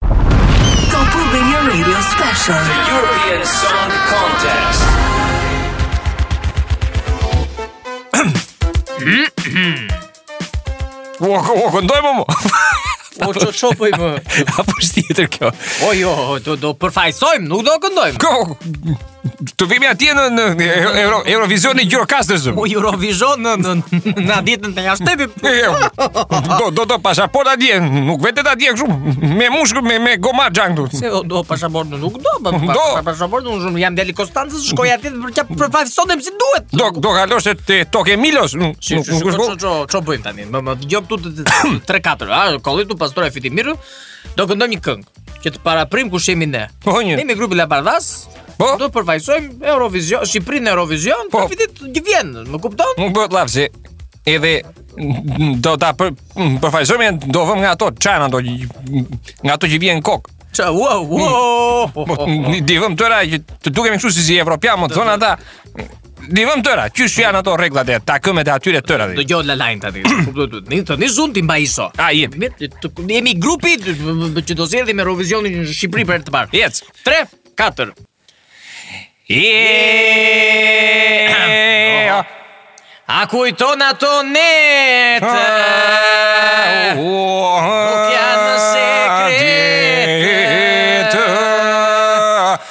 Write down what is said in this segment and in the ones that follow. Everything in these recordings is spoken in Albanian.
Top Albania Radio Special The European Song Contest O, o, këndoj më më Po ço ço po i më. Apo është tjetër kjo. O jo, do përfaqësojmë, nuk do këndojmë. Ko, Të vemi atje në në Euro, Eurovision në Eurocast të themi. Po Eurovision në në në ditën të jashtë tepi. Jo. Do do do pasaport atje, nuk vihet atje kështu me mushkë me me goma xhang këtu. Se do pasaport nuk do, pa, pa, do. pasaport unë shumë jam deli Konstancës, shkoj atje për të përfaqësohem si duhet. Do do kalosh te Toke Milos, nuk nuk nuk është. Ço ço ço bëjmë tani? Më më dëgjoj këtu 3-4, a kollitu pastro fytin mirë. Do këndoj një këngë. që të paraprim kush jemi ne. Po një. Ne me grupin Labardha Po? Do të përfaqësojmë Eurovision, Shqipërinë në Eurovision, po vitit që vjen, më kupton? Nuk bëhet llaf si. Edhe do ta për, përfaqësojmë do vëmë nga ato çana do nga ato që vihen në kokë. Ça, wow, wow. Po, po, po. Do i vëmë të tëra që të dukemi kështu si si evropianë, më thonë ata. Do i vëmë të tëra, qysh që janë ato rregullat e takëmet e atyre të tëra. Do gjë të la lajm tani. Kuptohet. Ne tani zon ti mbaj iso. A jep. Ne jemi grupi që do zgjidhemi me Eurovizionin në Shqipëri për herë të parë. Ec. 3 4 Yeah! A kujton ato net? Nuk janë se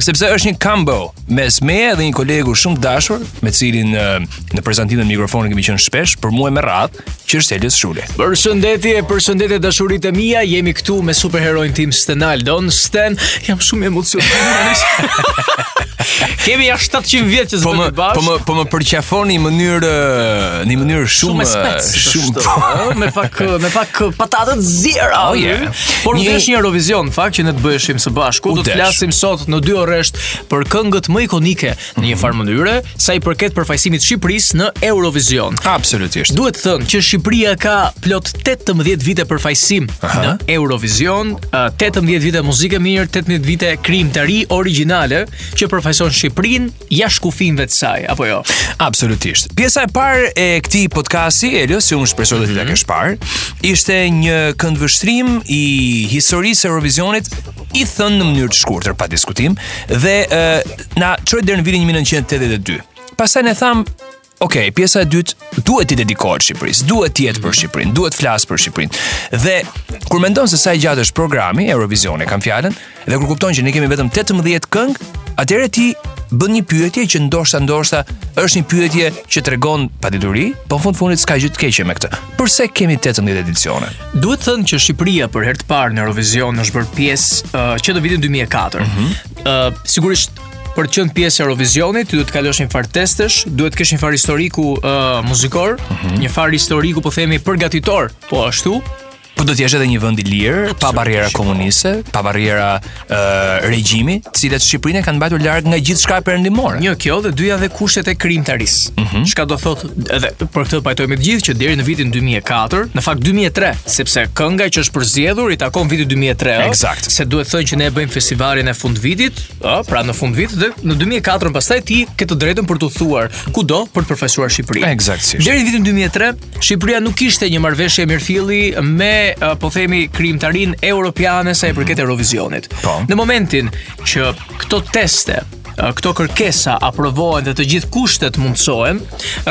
sepse është një combo mes meje dhe një kolegu shumë të dashur, me të cilin në, në prezantimin e mikrofonit kemi qenë shpesh për muaj me radhë, që është Elës Shule. Përshëndetje, përshëndetje dashuritë e mia, jemi këtu me superheroin tim Stenaldon Sten. Jam shumë emocionuar. Kemi nja 700 vjet që s'bëhemi bashkë. Po më po më përqafon në mënyrë në mënyrë shumë shumë, shumë po, me pak me pak patate të ziera. Oh, yeah. Por një... është një Eurovision, fakt që ne të bëheshim së bashku, do të flasim sot në dy rreshta për këngët më ikonike në një mhm. farë mënyre, sa i përket përfaqësimit të Shqipërisë në Eurovision. Absolutisht. Duhet të thënë që Shqipëria ka plot 18 vite përfaqësim në Eurovision, 18 vite muzikë e mirë, 18 vite krijimtari origjinale që përfaqëson Shqipërinë jashtë kufinjve të saj, apo jo? Absolutisht. Pjesa e parë e këtij podcasti, Elio, si unë shpresoj mm -hmm. të ta mhm. kesh parë, ishte një këndvështrim i historisë së Eurovisionit i thënë në mënyrë të shkurtër pa diskutim dhe e, na çoi deri në vitin 1982. Pastaj ne thamë Ok, pjesa e dytë duhet t'i dedikohet Shqipërisë, duhet të jetë për Shqipërinë, duhet të flasë për Shqipërinë. Dhe kur mendon se sa i gjatë është programi Eurovision e kam fjalën, dhe kur kupton që ne kemi vetëm 18 këngë, atëherë ti bën një pyetje që ndoshta ndoshta është një pyetje që tregon padituri, po në fund të fundit s'ka gjë të keqe me këtë. Përse kemi 18 edicione? Duhet thënë që Shqipëria për herë të parë në Eurovision është bërë pjesë uh, që në vitin 2004. Mm -hmm. uh, sigurisht për të qenë pjesë e Eurovizionit, duhet të kalosh një farë testesh, duhet të kesh një farë historiku uh, muzikor, mm -hmm. një farë historiku po themi përgatitor, po ashtu, Po duhet të jesh edhe një vend i lirë, pa barriera komuniste, pa barriera ë uh, regjimi, të cilat Shqipërinë e kanë mbajtur larg nga gjithçka perëndimore. Një kjo dhe dyja dhe kushtet e krijimtarisë. Mm -hmm. Çka do të thotë edhe për këtë pajtohemi të gjithë që deri në vitin 2004, në fakt 2003, sepse kënga që është përzgjedhur i takon vitit 2003, Ekzakt. se duhet thënë që ne e bëjmë festivalin e fundvitit, Ë, pra në fundvit dhe në 2004 pastaj ti ke të drejtën për t'u thirrur kudo për të përfaqësuar Shqipërinë. Ekzaktësisht. Deri në vitin 2003, Shqipëria nuk kishte një marrëveshje mirëfilli me uh, po themi krijimtarinë europiane sa i përket mhm. Eurovisionit. Po. Në momentin që këto teste uh, këto kërkesa aprovohen dhe të gjithë kushtet mundësohen,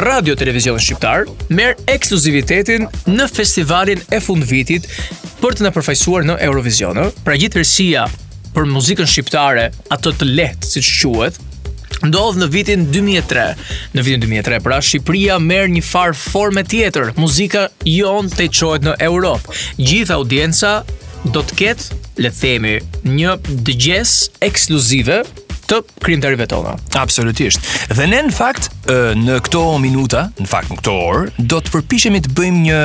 Radio Televizioni Shqiptar merr ekskluzivitetin në festivalin e fundvitit për të na përfaqësuar në Eurovision. Pra gjithë risia për muzikën shqiptare, atë të lehtë siç quhet, ndodh në vitin 2003. Në vitin 2003, pra Shqipëria merr një farë forme tjetër. Muzika jonë tejçohet në Europë. Gjithë audienca do të ketë, le të themi, një dëgjesë ekskluzive të krijimtarive tona. Absolutisht. Dhe ne në fakt në këto minuta, në fakt në këto orë, do të përpiqemi të bëjmë një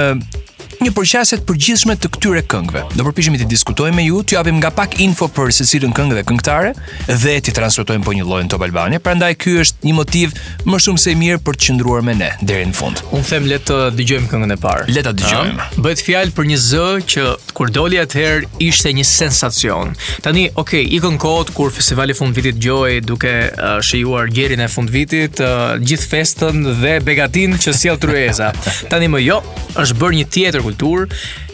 Një përqasje të përgjithshme të këtyre këngëve. Do përpiqemi t'i diskutojmë me ju, t'ju japim nga pak info për secilën këngë dhe këngëtar dhe t'i transmetojmë po njëlloj në Top Albania. Prandaj ky është një motiv më shumë se i mirë për të qëndruar me ne deri në fund. Unë them le të dëgjojmë këngën e parë. Le ta dëgjojmë. Bëhet fjalë për një zë që kur doli atëherë ishte një sensacion. Tani, ok, ikën kohët kur festivali i fundvitit dëgjohej duke uh, shijuar gjelin e fundvitit, uh, gjithë festën dhe begatinë që sjell tryeza. Tani më jo, është bërë një tjetër kulturë.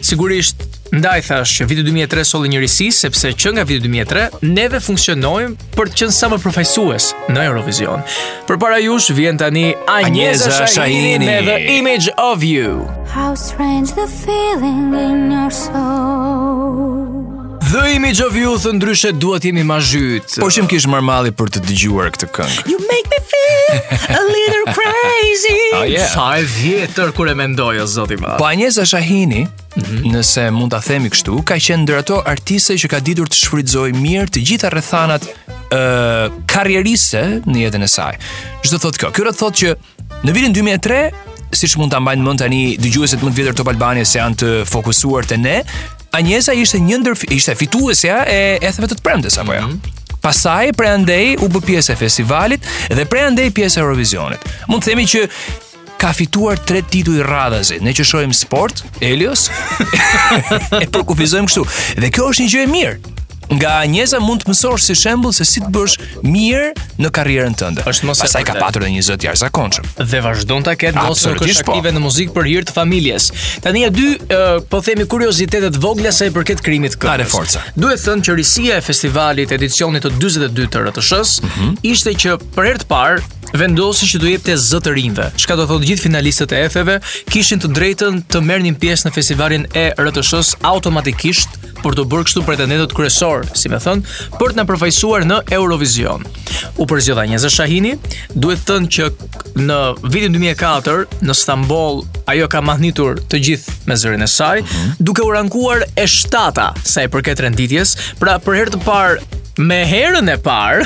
Sigurisht, ndaj thashë që viti 2003 solli një risi sepse që nga viti 2003 neve funksionojmë për të qenë sa më përfaqësues në Eurovision. Përpara jush vjen tani Anjeza Shahini me The Image of You. How strange the feeling in your soul. The image of you thënë ndryshe dua të jem imazhi yt Po ç'më kish marrë malli për të dëgjuar këtë këngë You make me feel a little crazy oh, yeah. Sa e vjetër kur e mendoj o zot i madh Po Anjeza Shahini mm -hmm. Nëse mund ta themi kështu Ka qenë ndër ato artiste që ka ditur të shfrytëzojë mirë Të gjitha rrethanat uh, Karrierës në jetën e saj Ç'do të thotë kjo Kjo do të thotë që Në vitin 2003, siç mund ta mbajnë mend tani dëgjuesit më të vjetër Top Albania se janë të fokusuar te ne, Anjeza ishte një ndër ishte fituesja e Etheve të së premtes apo jo. Mm -hmm. Pastaj prej andej u bë pjesë e festivalit dhe prej andej pjesë e Eurovisionit. Mund të themi që ka fituar tre tituj radhazi. Ne që shohim sport, Elios, e përkufizojmë kështu. Dhe kjo është një gjë e mirë. Nga Anjeza mund të mësosh si shembull se si të bësh mirë në karrierën tënde. Është mos Pastaj ka patur edhe një zë të jashtëzakonshëm. Dhe vazhdon ta ketë mos nuk është po. aktive në muzikë për hir të familjes. Tani ja dy uh, po themi kuriozitete të vogla sa i përket krijimit të këngës. Are forca. Duhet thënë që risia e festivalit edicionit të 42 të RTSH-së mm -hmm. ishte që për herë të parë vendosi që të jepte zë të rinjve. Çka do thotë gjithë finalistët e Etheve kishin të drejtën të merrnin pjesë në festivalin e RTSH-së automatikisht për të bërë kështu pretendentët kryesorë, si me thënë, për të na përfaqësuar në Eurovision. U përzgjodh Anjeza Shahini, duhet thënë që në vitin 2004 në Stamboll ajo ka mahnitur të gjithë me zërin e saj, mhm. duke u rankuar e shtata sa i përket renditjes, pra për herë të parë Me herën e parë,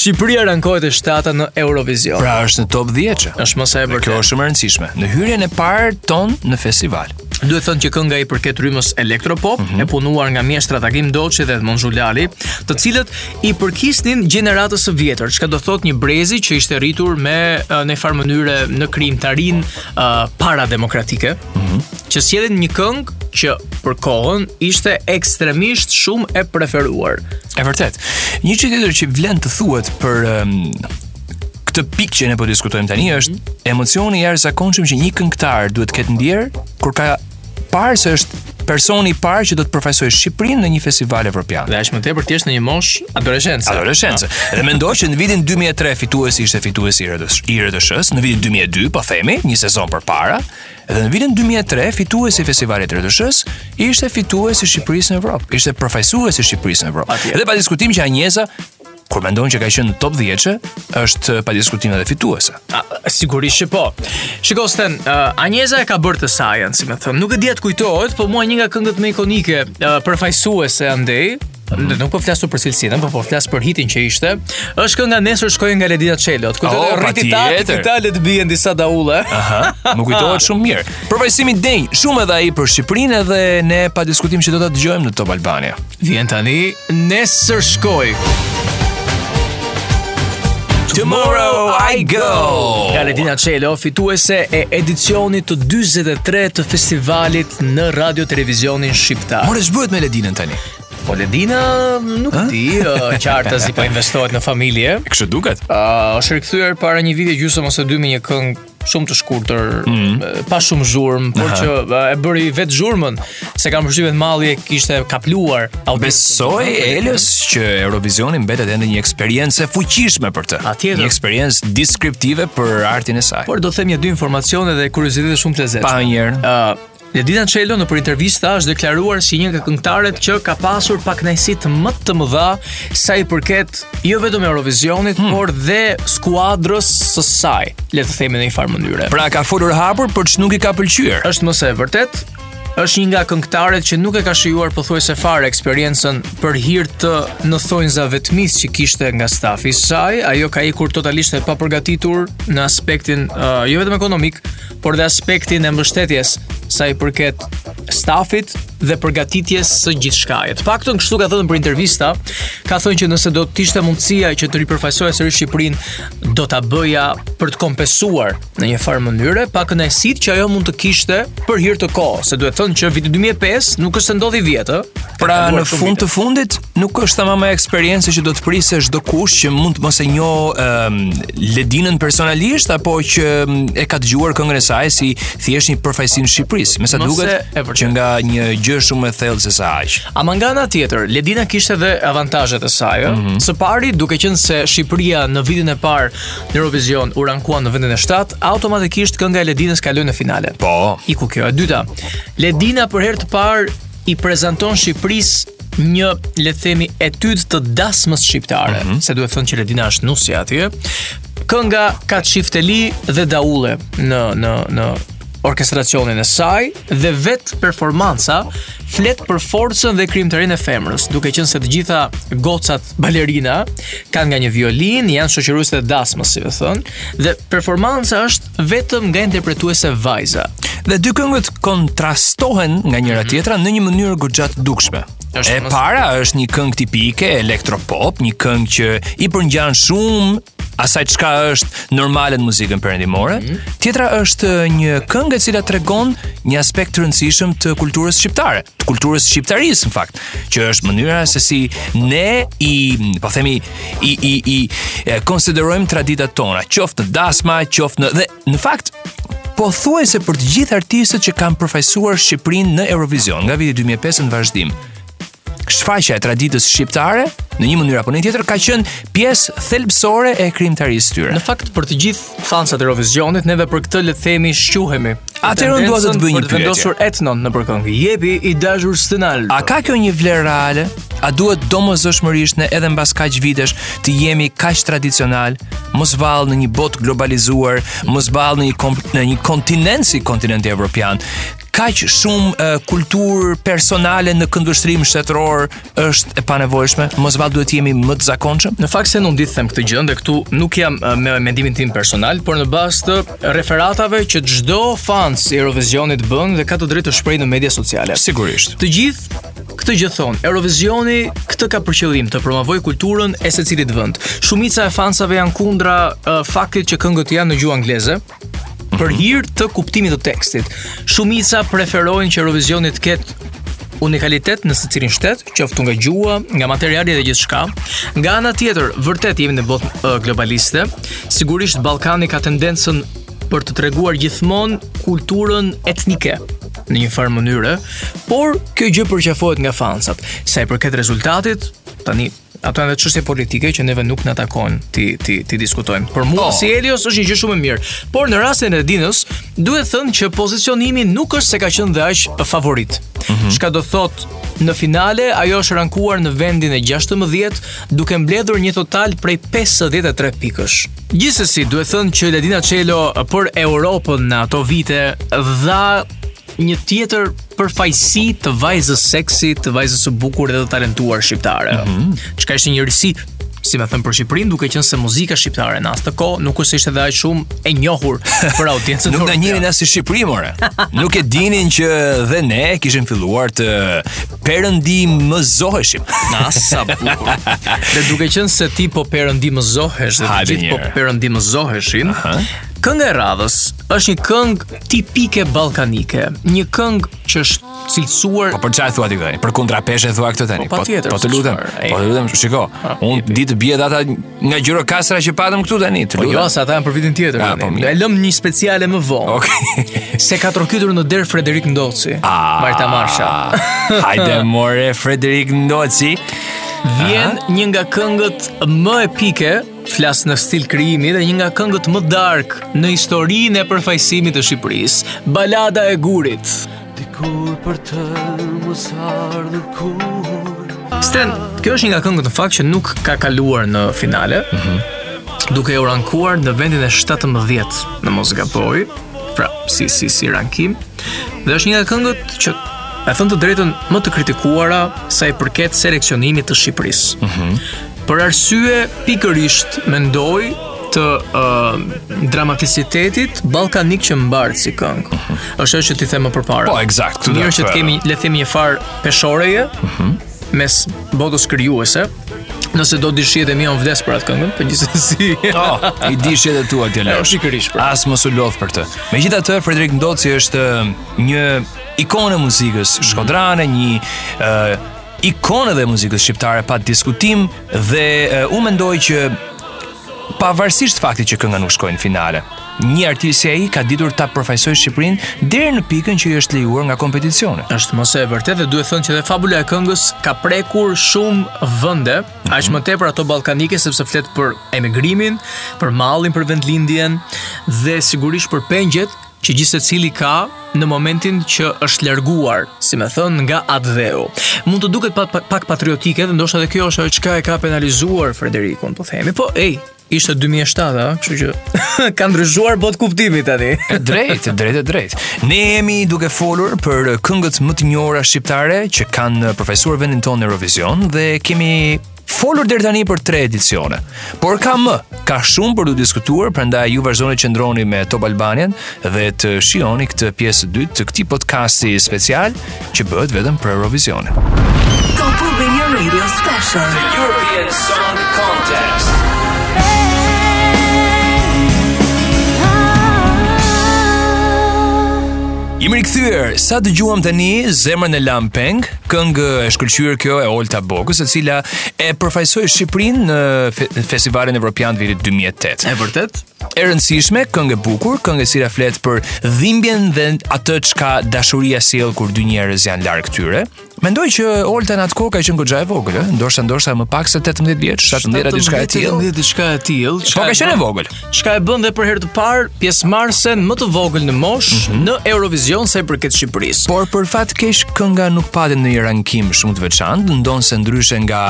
Shqipëria rankohet e shtata në Eurovision. Pra është në top 10. Është më se e vërtetë. Kjo është shumë e rëndësishme. Në hyrjen e parë tonë në festival. Duhet thënë që kënga i përket rrymës elektropop, mm -hmm. e punuar nga mjeshtrat Agim Doçi dhe Edmond Zhulali, të cilët i përkisnin gjeneratës së vjetër, çka do thotë një brezi që ishte rritur në një farë mënyre në krijimtarinë uh, parademokratike, mm -hmm. që sjellin një këngë që për kohën ishte ekstremisht shumë e preferuar. E vërtetë. Një çështje që vlen të thuhet për um, këtë pikë që ne po diskutojmë tani mhm. është mm -hmm. emocioni i jashtëzakonshëm që një këngëtar duhet të ketë ndier kur ka parë se është personi i parë që do të përfaqësojë Shqipërinë në një festival evropian. Dhe është më tepër thjesht në një moshë adoleshence. Adoleshence. Ah. Dhe mendoj që në vitin 2003 fituesi ishte fituesi i RTSH, i RTSH-së, në vitin 2002 po themi, një sezon përpara, dhe në vitin 2003 fituesi i festivalit të RTSH-së ishte fituesi i Shqipërisë në Evropë, ishte përfaqësuesi i Shqipërisë në Evropë. Dhe pa diskutim që Anjeza kur mendon që ka qenë top 10-shë, është pa diskutim edhe fituese. A, sigurisht që po. Shiko Sten, uh, Anjeza e ka bërë të sajën, si me thënë. Nuk e di a të kujtohet, po mua një nga këngët më ikonike uh, përfaqësuese andej, nuk po flas për cilësinë, po po flas për hitin që ishte. Është kënga Nesër shkoj nga Ledina Çelo. T'kujtohet oh, riti ta, ta le të bien disa daulle. Aha, më kujtohet shumë mirë. Përfaqësim i denjë, shumë edhe ai për Shqipërinë edhe ne pa diskutim që do ta dëgjojmë në Top Albania. Vjen tani nesër shkoj. Tomorrow I go. nga Ledina Çelo, fituese e edicionit të 43 të festivalit në Radio Televizionin Shqiptar. More ç'bëhet me Ledinën tani? Po Ledina nuk di, qartazi po investohet në familje. Kështu duket. Ëh, është rikthyer para një viti gjysmë ose dy me një këngë shumë të shkurtër, mm -hmm. pa shumë zhurmë, por Aha. që e bëri vetë zhurmën, se kam përshtypjen malli e kishte kapluar. Besoj Elës që Eurovisioni mbetet ende një eksperiencë e fuqishme për të. Patjetër. Një eksperiencë deskriptive për artin e saj. Por do them një dy informacione dhe kuriozitete shumë të lezetshme. Pa një herë. Uh, Ledina Çelo nëpër intervista është deklaruar si një nga këngëtaret që ka pasur pakënaqësitë më të mëdha sa i përket jo vetëm Eurovisionit, hmm. por dhe skuadrës së saj, le të themi në një farë mënyre. Pra ka folur hapur për ç'nuk i ka pëlqyer. Është më se e vërtetë, është një nga këngëtaret që nuk e ka shijuar pothuajse fare eksperiencën për hir të në thonjëza vetmisë që kishte nga stafi i saj, ajo ka ikur totalisht e papërgatitur në aspektin uh, jo vetëm ekonomik, por dhe aspektin e mbështetjes sa i përket stafit dhe përgatitjes së gjithçkaje. Të paktën kështu ka thënë nëpër intervista, ka thënë që nëse do të ishte mundësia që të ripërfaqësoja sërish Shqipërinë, do ta bëja për të kompensuar në një farë mënyre pakënaqësitë që ajo mund të kishte për hir të kohës. Se duhet thënë që viti 2005 nuk është se ndodhi vjet, pra në fund të fundit nuk është tamam ajo eksperiencë që do të priste çdokush që mund të mos e njohë Ledinën personalisht apo që mm, e ka dëgjuar këngën e saj si thjesht një përfaqësim i Shqipërisë. Me sa duket qenka një gjë më e thellë se sa aq. Ama nga ana tjetër, Ledina kishte edhe avantazhet e saj, ëh. Mm -hmm. Së pari, duke qenë se Shqipëria në vitin e parë në Eurovision u rankua në vendin e 7, automatikisht kënga e Ledinës kaloi në finale. Po. Iku kjo. E dyta, Ledina për herë të parë i prezanton Shqipërisë një, le të themi, etyd të dasmës shqiptare, mm -hmm. se duhet thënë që Ledina është nusja atje. Kënga ka çifteli dhe daulle në në në orkestracionin e saj dhe vetë performanca flet për forcën dhe krijimtarinë e femrës, duke qenë se të gjitha gocat balerina kanë nga një violinë, janë shoqëruese të dasmës, si i thonë, dhe performanca është vetëm nga interpretuese vajza. Dhe dy këngët kontrastohen nga njëra mhm. tjetra në një mënyrë goxha të dukshme. Është e para është një këngë tipike elektropop, një këngë që i përngjan shumë asaj çka është normale në muzikën perëndimore. Mm -hmm. Tjetra është një këngë e cila tregon një aspekt të rëndësishëm të kulturës shqiptare, të kulturës shqiptarisë në fakt, që është mënyra se si ne i, po themi, i i i e, konsiderojmë traditat tona, qoftë në dasma, qoftë në dhe në fakt pothuajse për të gjithë artistët që kanë përfaqësuar Shqipërinë në Eurovision nga viti 2005 në vazhdim. Shfaqja e traditës shqiptare në një mënyrë apo në një tjetër ka qenë pjesë thelbësore e krijimtarisë së tyre. Në fakt për të gjithë fansat e Eurovizionit, neve për këtë le të themi shquhemi. Atëherë unë dua të të bëj një pyetje. Vendosur etnon nëpër këngë. Jepi i dashur Stenal. A ka kjo një vlerë reale? A duhet domosdoshmërisht ne edhe mbas kaq vitesh të jemi kaq tradicional, mos vallë në një botë të globalizuar, mos vallë në një në një kontinent si kontinenti evropian? Kaq shumë uh, kulturë personale në këndvështrim shtetëror, është e panevojshme, mos vallë duhet të jemi më të zakonshëm. Në fakt se nuk e di të them këtë gjë dhe këtu nuk jam me mendimin tim personal, por në bazë të referatave që çdo fans i Eurovisionit bën dhe ka të drejtë të shprehë në media sociale. Sigurisht. Të gjithë këtë gjë thonë, Eurovisioni këtë ka për qëllim të promovojë kulturën e secilit vend. Shumica e fansave janë kundra uh, faktit që këngët janë në gjuhë angleze, Për mhm. hir të kuptimit të tekstit, shumica preferojnë që Eurovizioni të ketë unikalitet në secilin shtet, qoftë nga gjuha, nga materiali dhe gjithçka. Nga ana tjetër, vërtet jemi në botë globaliste. Sigurisht Ballkani ka tendencën për të treguar gjithmonë kulturën etnike në një farë mënyre, por kjo gjë përqafohet nga fansat. Sa i përket rezultatit, tani Ato janë çështje politike që neve nuk na takon t'i t'i t'i diskutojmë. Por mua oh. si Elios është një gjë shumë e mirë, por në rastin e Ledinës duhet thënë që pozicionimi nuk është se ka qenë dhe aq favorit. Mm -hmm. Çka do thotë në finale ajo është rankuar në vendin e 16 duke mbledhur një total prej 53 pikësh. Gjithsesi duhet thënë që Ledina Çelo për Europën në ato vite dha një tjetër përfaqësi të vajzës seksi, të vajzës së bukur dhe të talentuar shqiptare. Çka mm -hmm. ishte një risi si me thënë për Shqipërinë, duke qenë se muzika shqiptare në atë kohë nuk është se ishte dhe aq shumë e njohur për audiencën. nuk na njihnin as si Shqipëri more. Nuk e dinin që dhe ne kishim filluar të perëndimëzoheshim. Ah sa bukur. dhe duke qenë se ti po perëndimëzohesh dhe të gjithë po perëndimëzoheshin, kënga e radhës është një këngë Tipike ballkanike, një këngë që është cilësuar. Po për çfarë thua ti këtë? Për kundrapeshë thua këtë tani. Po, po, po të lutem. Po të lutem, shiko. Ah, un do t'i bie ata nga Gjirokastra që patëm këtu tani. Të po lutem. Po jo, se ata janë për vitin tjetër. Ah, po, e lëmë një speciale më vonë. Okej. Se ka trokitur në derë Frederik Ndoci. Ah, Marta Marsha. Hajde more Frederik Ndoci. Vjen një nga këngët më epike Flas në stil krijimi dhe një nga këngët më dark në historinë e përfaqësimit të Shqipërisë, Balada e Gurit. Ikur për të mos ardhur kurrë. Sten, kjo është një nga këngët në fakt që nuk ka kaluar në finale. Mm -hmm. Duke u rankuar në vendin e 17 në Muzika Boy, pra si si si rankim. Dhe është një nga këngët që me thënë të drejtën më të kritikuara sa i përket seleksionimit të Shqipërisë. Mm -hmm. Për arsye pikërisht mendoj të uh, dramaticitetit ballkanik që mbart si këngë. Uh -huh. Është ajo që të them më përpara. Po, eksakt. Mirë që të kemi, le të themi një far peshoreje. Uh mhm. -huh. mes botës krijuese, Nëse do dish yt mi, unë vdes për atë këngën, po gjithsesi. Oh, i dish edhe tu atë lë. Është pikërisht. Pra. As mos u lodh për të. Megjithatë Frederik Ndoci është uh, një ikonë e muzikës shkodrane, një uh, ikonë dhe muzikës shqiptare pa diskutim dhe uh, unë mendoj që pavarësisht faktit që kënga nuk shkoi në finale. Një artist si ai ka ditur ta përfaqësojë Shqipërinë deri në pikën që i është lejuar nga kompeticioni. Është mëse e vërtetë dhe duhet thënë që dhe fabula e këngës ka prekur shumë vende, mm -hmm. aq më tepër ato ballkanike sepse flet për emigrimin, për mallin, për vendlindjen dhe sigurisht për pengjet që gjithsecili ka në momentin që është larguar, si me thënë, nga atdheu. Mund të duket pak, pak patriotike dhe ndoshta edhe kjo është ajo çka e ka penalizuar Frederikun, po themi. Po ej, ishte 2007 -a, Kështu që ka ndryshuar botëkuptimi tani. drejt, drejt, drejt. Ne jemi duke folur për këngët më të njohura shqiptare që kanë përfaqësuar vendin tonë në Eurovision dhe kemi folur deri tani për tre edicione. Por ka më, ka shumë për t'u diskutuar, prandaj ju vazhdoni të qëndroni me Top Albanian dhe të shijoni këtë pjesë të dytë të këtij podcasti special që bëhet vetëm për Eurovisionin. Top Albania Radio Special. The European Song Contest. Jemi rikthyer, sa dëgjuam tani zemrën e lamë peng, Këngë e shkëlqyer kjo e Olta Bokës, e cila e përfaqësoi Shqipërinë në fe Festivalin Evropian të vitit 2008. E vërtet? E rëndësishme, këngë e bukur, këngë e cila flet për dhimbjen dhe atë çka dashuria sjell kur dy njerëz janë larg tyre. Mendoj që Olta në atë kohë ka qenë goxha e vogël, ëh, ndoshta ndoshta më pak se 18 vjeç, 17 diçka e tillë. 17 diçka e tillë. Po ka qenë e vogël. çka e bën dhe për herë të parë pjesëmarrësen më të vogël në moshë mm -hmm. në Eurovision sa i përket Shqipërisë. Por për fat keq kënga nuk pati një rankim shumë të veçantë, ndonëse ndryshe nga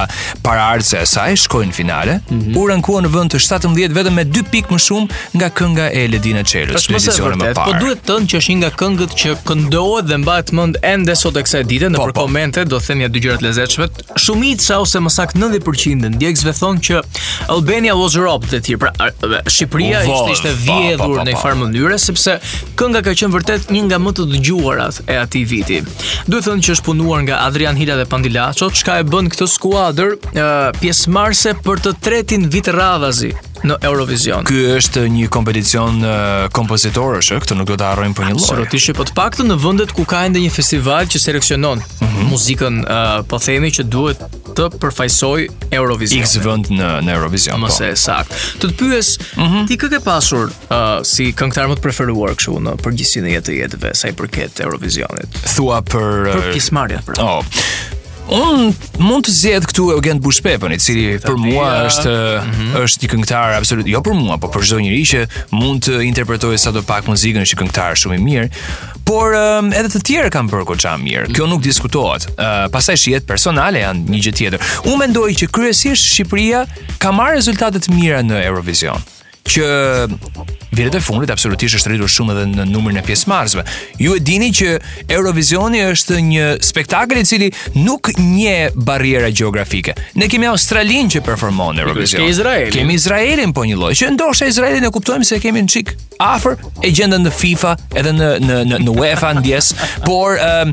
paraardhësja e saj shkoi në finale, mm -hmm. u rankua në vend të 17 vetëm me 2 pikë më shumë nga kënga e Ledina Çelos në edicionin më parë. Po duhet thënë që është një nga këngët që këndohet dhe mbahet mend ende sot e kësaj dite në po, për po. komente do të them ja dy gjëra të lezetshme, Shumica ose më saktë 90% e ndjekësve thonë që Albania was robbed dhe tjerë. Pra Shqipëria oh, ishte ishte vjedhur në një farë mënyre sepse kënga ka qenë vërtet një nga më të dëgjuarat e atij viti. Duhet thënë që është punuar nga Adrian Hila dhe Pandi Laço, çka e bën këtë skuadër pjesëmarrëse për të tretin vit radhazi në Eurovision. Ky është një kompeticion kompozitorësh, këtë nuk duhet ta harrojmë po njëlloj. Absolutisht, po të paktën në vendet ku ka ende një festival që seleksionon mm -hmm. muzikën, uh, po themi që duhet të përfaqësoj Eurovision. X vend në në Eurovision. Mos po. e saktë. Do të pyes, mm -hmm. ti kë ke pasur uh, si këngëtar më të preferuar kështu në përgjithësinë e jetë jetëve sa i përket Eurovisionit? Thua për për pjesëmarrjen. Pra. Oh. Unë mund të zgjedh këtu Eugent Bushpepën, i cili për mua është mm -hmm. është një këngëtar absolut, jo për mua, por për çdo njeri që mund të interpretojë sadopak muzikën është një këngëtar shumë i mirë, por um, edhe të tjerë kanë bërë goxha mirë. Kjo nuk diskutohet. Uh, pastaj shijet personale janë një gjë tjetër. Unë mendoj që kryesisht Shqipëria ka marrë rezultate të mira në Eurovision. që vitet e fundit absolutisht është rritur shumë edhe në numrin e pjesëmarrësve. Ju e dini që Eurovisioni është një spektakël i cili nuk njeh barriera gjeografike. Ne kemi Australinë që performon në Eurovision. Kemi Izraelin. Kemi Izraelin po njëlloj. Që ndoshta Izraelin e kuptojmë se e kemi një çik afër edhe janë në FIFA edhe në në në, në UEFA ndjesë, por um,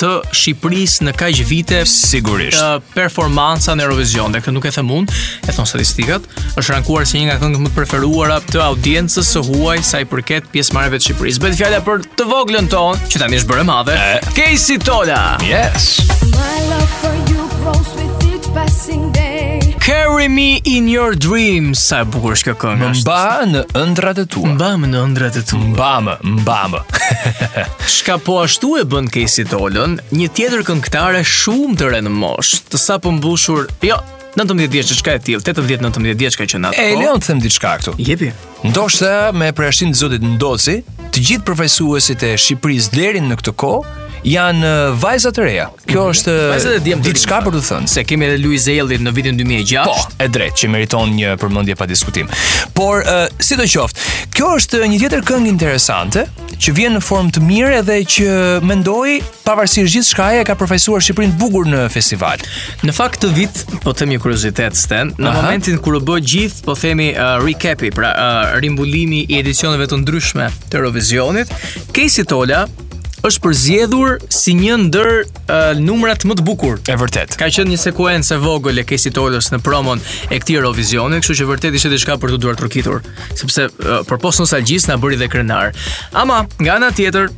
të Shqipërisë në kaq vite sigurisht uh, performanca në Eurovision dhe këtë nuk e them unë e thonë statistikat është rankuar si një nga këngët më të preferuara të audiencës së huaj sa i përket pjesëmarrjeve të Shqipërisë bëhet fjala për të voglën tonë që tani është bërë e madhe Kejsi Tola yes my love for you grows with each passing day carry me in your dreams sa e bukur është kjo këngë më mba në ëndrrat e tua më mba në ëndrrat e tua më mba më mba më Çka po ashtu e bën Kejsi Tolën, një tjetër këngëtare shumë të re në moshë, të sapombushur, jo, 19 vjeç diçka e tillë, 18-19 vjeç ka qenë atë. Më lejon të them diçka këtu. Jepi. Ndoshta me përjashtim të zotit Ndoci, të gjithë përfaqësuesit e Shqipërisë deri në këtë kohë janë vajza të reja. Kjo mhm. është mm diçka për të thënë se kemi edhe Luiz Ejllin në vitin 2006. Po, e drejtë që meriton një përmendje pa diskutim. Por uh, sidoqoftë, kjo është një tjetër këngë interesante që vjen në formë të mirë edhe që mendoj pavarësisht gjithçka e ka përfaqësuar Shqipërinë bukur në festival. Në fakt atë vit, po them një kuriozitet Sten, në Aha. momentin kur u bë gjithë, po themi uh, recap-i, pra uh, rimbulimi i edicioneve të ndryshme të Eurovizionit, Kejsi Tola është përzgjedhur si një ndër uh, numrat më të bukur. E vërtetë. Ka qenë një sekuencë e vogël e Kesi Tolës në promon e e këtij Eurovisionit, kështu që vërtet ishte diçka për t'u duartrokitur, sepse uh, përpos nostalgjisë na bëri dhe krenarë. Ama nga ana tjetër,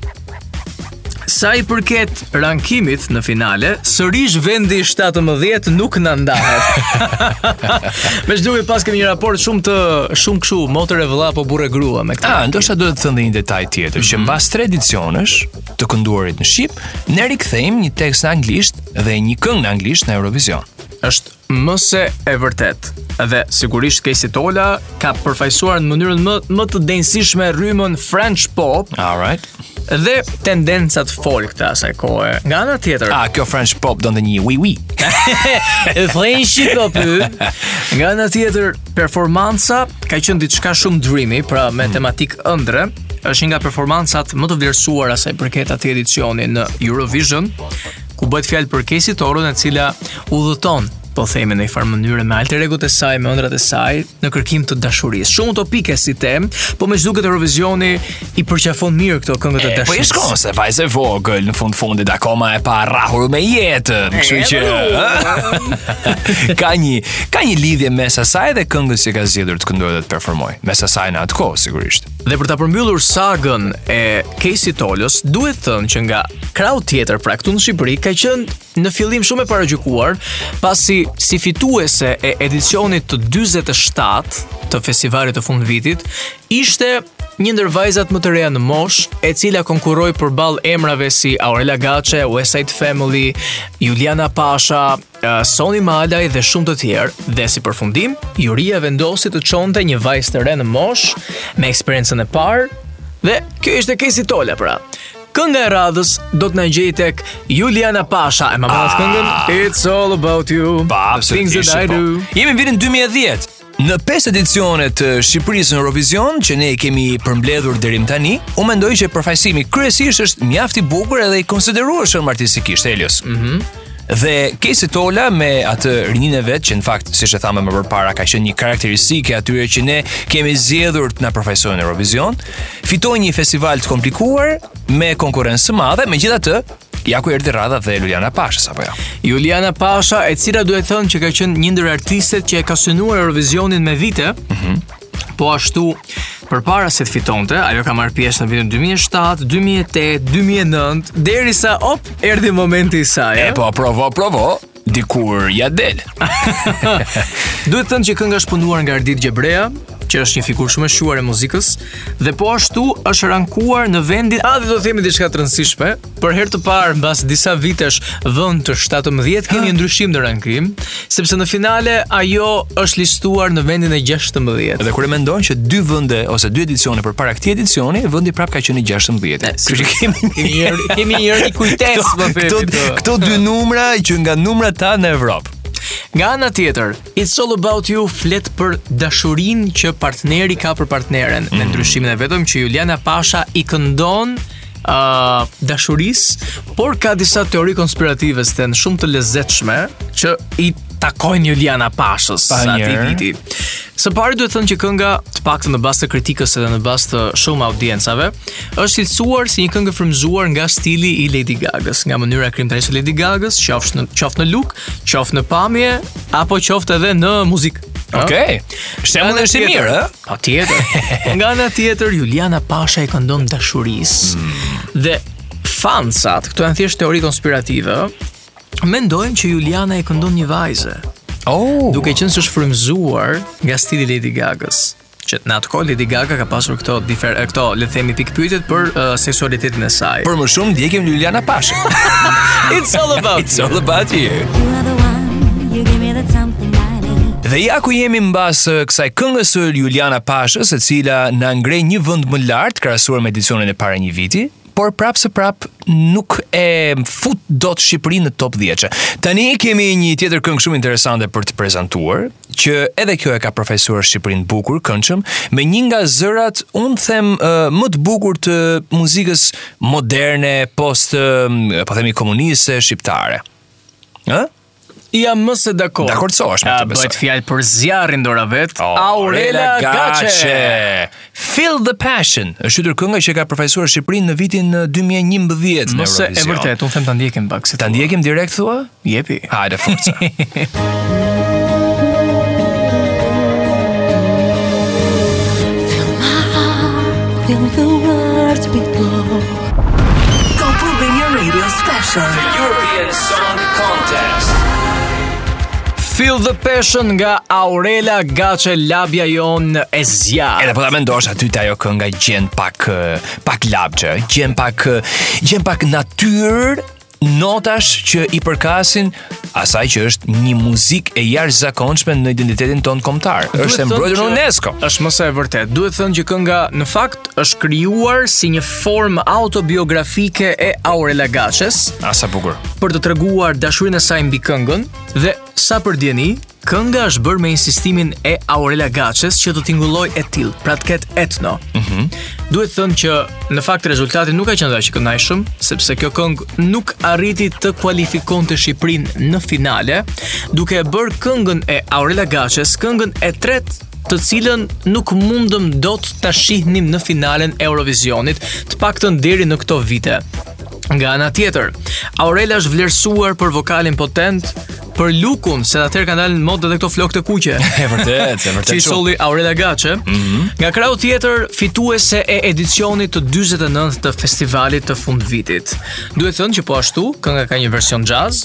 Sa i përket rankimit në finale, sërish vendi 17 nuk na ndahet. Me ç'duket kemi një raport shumë të shumë kshu, motër e vëlla apo burrë e grua. A, ah, ndoshta duhet thënë një detaj tjetër, mm -hmm. që mhm. mbas tre edicionesh të kënduarit në shqip, ne rikthejmë një tekst në anglisht dhe një këngë në anglisht në Eurovision. Është më se e vërtetë. Dhe sigurisht Kejsi Tola ka përfaqësuar në mënyrën më të denjësishme rrymën French pop. All right. Dhe tendencat folk të asaj kohe. Nga ana tjetër. Ah, kjo French pop donte një oui oui. French pop. Nga ana tjetër, Performanca ka qenë diçka shumë dreamy, pra me mm. tematikë ëndrre, është një nga performancat më të vlerësuara sa i përket atij edicioni në Eurovision, ku bëhet fjalë për Kejsi Tolën e cila udhëton po themi në një farë mënyre me alter egot e saj, me ëndrrat e saj në kërkim të dashurisë. Shumë utopike si temë, po me ç'duket Eurovisioni I përqafon mirë këto këngët e dashurisë. Po i shkon se vajzë e vogël në fund fundit akoma e parrahur me jetën, kështu që ka një ka një lidhje mes asaj dhe këngës që ka zgjedhur të këndojë dhe të performojë. Mes asaj në atë kohë sigurisht. Dhe për ta përmbyllur sagën e Kejsi Tolës, duhet thënë që nga krahu tjetër pra këtu në Shqipëri ka qenë në fillim shumë e paragjykuar, pasi si fituese e edicionit të 47 të festivalit të fundvitit, Ishte një ndër vajzat më të reja në moshë, e cila konkurroi përballë emrave si Aurela Gaçe, West Side Family, Juliana Pasha, eh, Soni Malaj dhe shumë të tjerë. Dhe si përfundim, juria vendosi të çonte një vajzë të re në moshë me eksperiencën e parë dhe kjo ishte Kejsi Tola pra. Kënga e radhës do të na gjejë tek Juliana Pasha ama me ah këngën It's all about you. Pa, the things that I po. do. Jemi në vitin 2010. Në pesë edicione të Shqipërisë në Eurovision që ne i kemi përmbledhur deri më tani, u mendoj që përfaqësimi kryesisht është mjaft i bukur edhe i konsiderueshëm artistikisht Helios. Mhm. Mm dhe Kejsi Tola me atë rininë e vet që në fakt siç e thamë më përpara ka qenë një karakteristikë e atyre që ne kemi zgjedhur të na përfaqësojnë në Eurovision, fitoi një festival të komplikuar me konkurrencë të madhe, megjithatë Ja ku erdhi radha dhe e Juliana Pashës apo jo. Juliana Pasha, e cila duhet thënë që ka qenë një ndër artistet që e ka synuar Eurovisionin me vite. Mhm. Po ashtu, përpara se të fitonte, ajo ka marrë pjesë në vitin 2007, 2008, 2009, derisa op, erdhi momenti i saj. E eh? po, provo, provo. Dikur ja del. Duhet thënë që kënga është punuar nga Ardit Gjebrea, që është një figurë shumë e shquar e muzikës dhe po ashtu është rankuar në vendin a dhe do themi diçka të rëndësishme për herë të parë mbas disa vitesh vend të 17-të kemi një ndryshim në rankim sepse në finale ajo është listuar në vendin e 16 dhe kur e mendon që dy vende ose dy edicione përpara këtij edicioni vendi prapë ka qenë 16 Eh. Kështu që kemi kemi një kemi një rikujtesë më themi. Këto këto dy numra që nga numrat tanë në Evropë. Nga ana tjetër, It's All About You flet për dashurinë që partneri ka për partneren, me mm. ndryshimin e vetëm që Juliana Pasha i këndon uh, dashurisë, por ka disa teori konspirative si të them shumë të lezetshme që i takojnë Juliana Pashës pas atij viti. Së pari duhet thënë që kënga, të paktën në bazë të kritikës edhe në bazë të shumë audiencave, është cilësuar si një këngë e frymëzuar nga stili i Lady Gaga-s, nga mënyra e krijimtarisë së Lady Gaga-s, qoftë në qoftë në look, qoftë në pamje, apo qoftë edhe në muzikë. Okej. Shembull është i mirë, ëh? Patjetër. Nga ana tjetër Juliana Pasha i këndon dashurisë. Mm. Dhe fansat, këto janë thjesht teori konspirative, Mendojmë që Juliana i këndon një vajze. Oh. Duke qenë se është frymëzuar nga stili Lady Gaga-s që në atë kohë Lady Gaga ka pasur këto difer këto le të themi pikëpyetjet për uh, seksualitetin e saj. Për më shumë ndjekim Juliana Pasha. It's all about It's all about you. Dhe ja ku jemi mbas uh, kësaj këngës së Juliana Pashës, e cila na ngre një vend më lart krahasuar me edicionin e para një viti, por prapëseprapë nuk e fut dot Shqipërinë në top 10. Tani kemi një tjetër këngë shumë interesante për të prezantuar, që edhe kjo e ka përfaqësuar Shqipërinë bukur, këndshëm, me një nga zërat, unë them, uh, më të bukur të muzikës moderne, post, uh, po themi komuniste shqiptare. Ë? Jam më se dakord. Dakord se është me të besoj. Bëhet fjalë për zjarrin dora vetë, oh, Aurela Gaçe. Feel the passion. Është tjetër kënga që e ka përfaqësuar Shqipërinë në vitin 2011 në Eurovision. Më se e vërtetë, unë them ta ndjekim pak se ta ndjekim direkt thua? Jepi. Hajde forca. Feel the world beat Top Albania Radio Special. The European Song Contest. Feel the Passion nga Aurela Gaçe Labja jonë e zezë. Edhe po ta mendosh aty te ajo kënga gjen pak pak labçe, gjen pak gjen pak natyrë notash që i përkasin asaj që është një muzikë e jashtëzakonshme në identitetin tonë kombëtar. Është e mbrojtur në UNESCO. Është më së e vërtetë. Duhet thënë që kënga në fakt është krijuar si një formë autobiografike e Aurela Gaçes. A sa bukur. Për të treguar dashurinë e saj mbi këngën dhe Sa për dijeni, kënga është bërë me insistimin e Aurela Gaçes që të tingëllojë e tillë, pra të ketë etno. Mm -hmm. Duhet thënë që në fakt rezultati nuk ka qenë dhe aq i kënaqshëm, sepse kjo këngë nuk arriti të kualifikonte Shqipërinë në finale, duke e bërë këngën e Aurela Gaçes, këngën e tretë të cilën nuk mundëm dot ta shihnim në finalen e Eurovisionit, të paktën deri në këto vite. Nga ana tjetër, Aurela është vlerësuar për vokalin potent, për lukun, se atëherë kanë dalë në modë edhe këto flokët e kuqe. E vërtetë, e vërtetë. Që i solli Aurela Gaçe. Mm -hmm. Nga krahu tjetër, fituese e edicionit të 49 të festivalit të fundvitit. Duhet thënë që po ashtu, kënga ka një version jazz,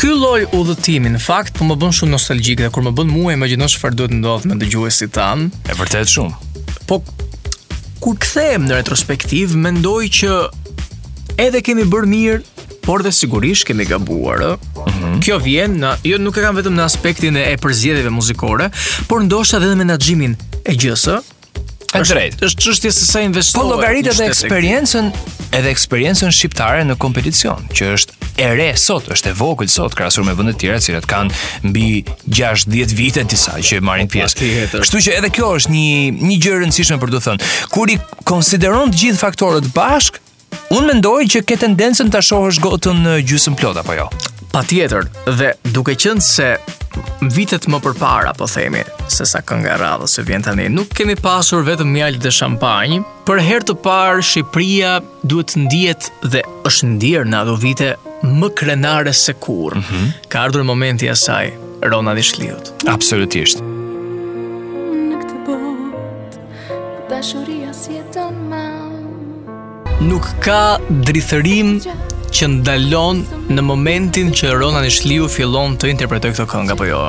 Ky lloj udhëtimi në fakt po më bën shumë nostalgjik dhe kur më bën mua imagjino çfarë duhet të ndodhë me dëgjuesit tanë. E vërtetë shumë. Po kur kthehem në retrospektiv, mendoj që edhe kemi bërë mirë, por dhe sigurisht kemi gabuar, ë. Mm -hmm. Kjo vjen në jo nuk e kam vetëm në aspektin e përzgjedhjeve muzikore, por ndoshta edhe në menaxhimin e gjësë, E drejtë. Është çështje se sa investohet. Po llogarit edhe eksperiencën, edhe eksperiencën shqiptare në kompeticion, që është e re sot, është e vogël sot krahasuar me vende të tjera, të cilat kanë mbi 60 vite disa që marrin po, pjesë. Kështu që edhe kjo është një një gjë e rëndësishme për të thënë. Kur i konsideron të gjithë faktorët bashkë, Unë mendoj që ke tendencën ta shohësh gotën gjysmë plot apo jo? Patjetër, dhe duke qenë se vitet më përpara, po themi, se sa kënga e radhës që vjen tani, nuk kemi pasur vetëm mjaltë dhe shampanjë, për herë të parë Shqipëria duhet të ndihet dhe është ndier në ato vite më krenare se kurrë. Mm -hmm. Ka ardhur momenti i asaj, Rona Nishliut. Absolutisht. Dashuria si e të Nuk ka drithërim që ndalon në momentin që Rona Nishliu fillon të interpretojë këtë këngë apo jo.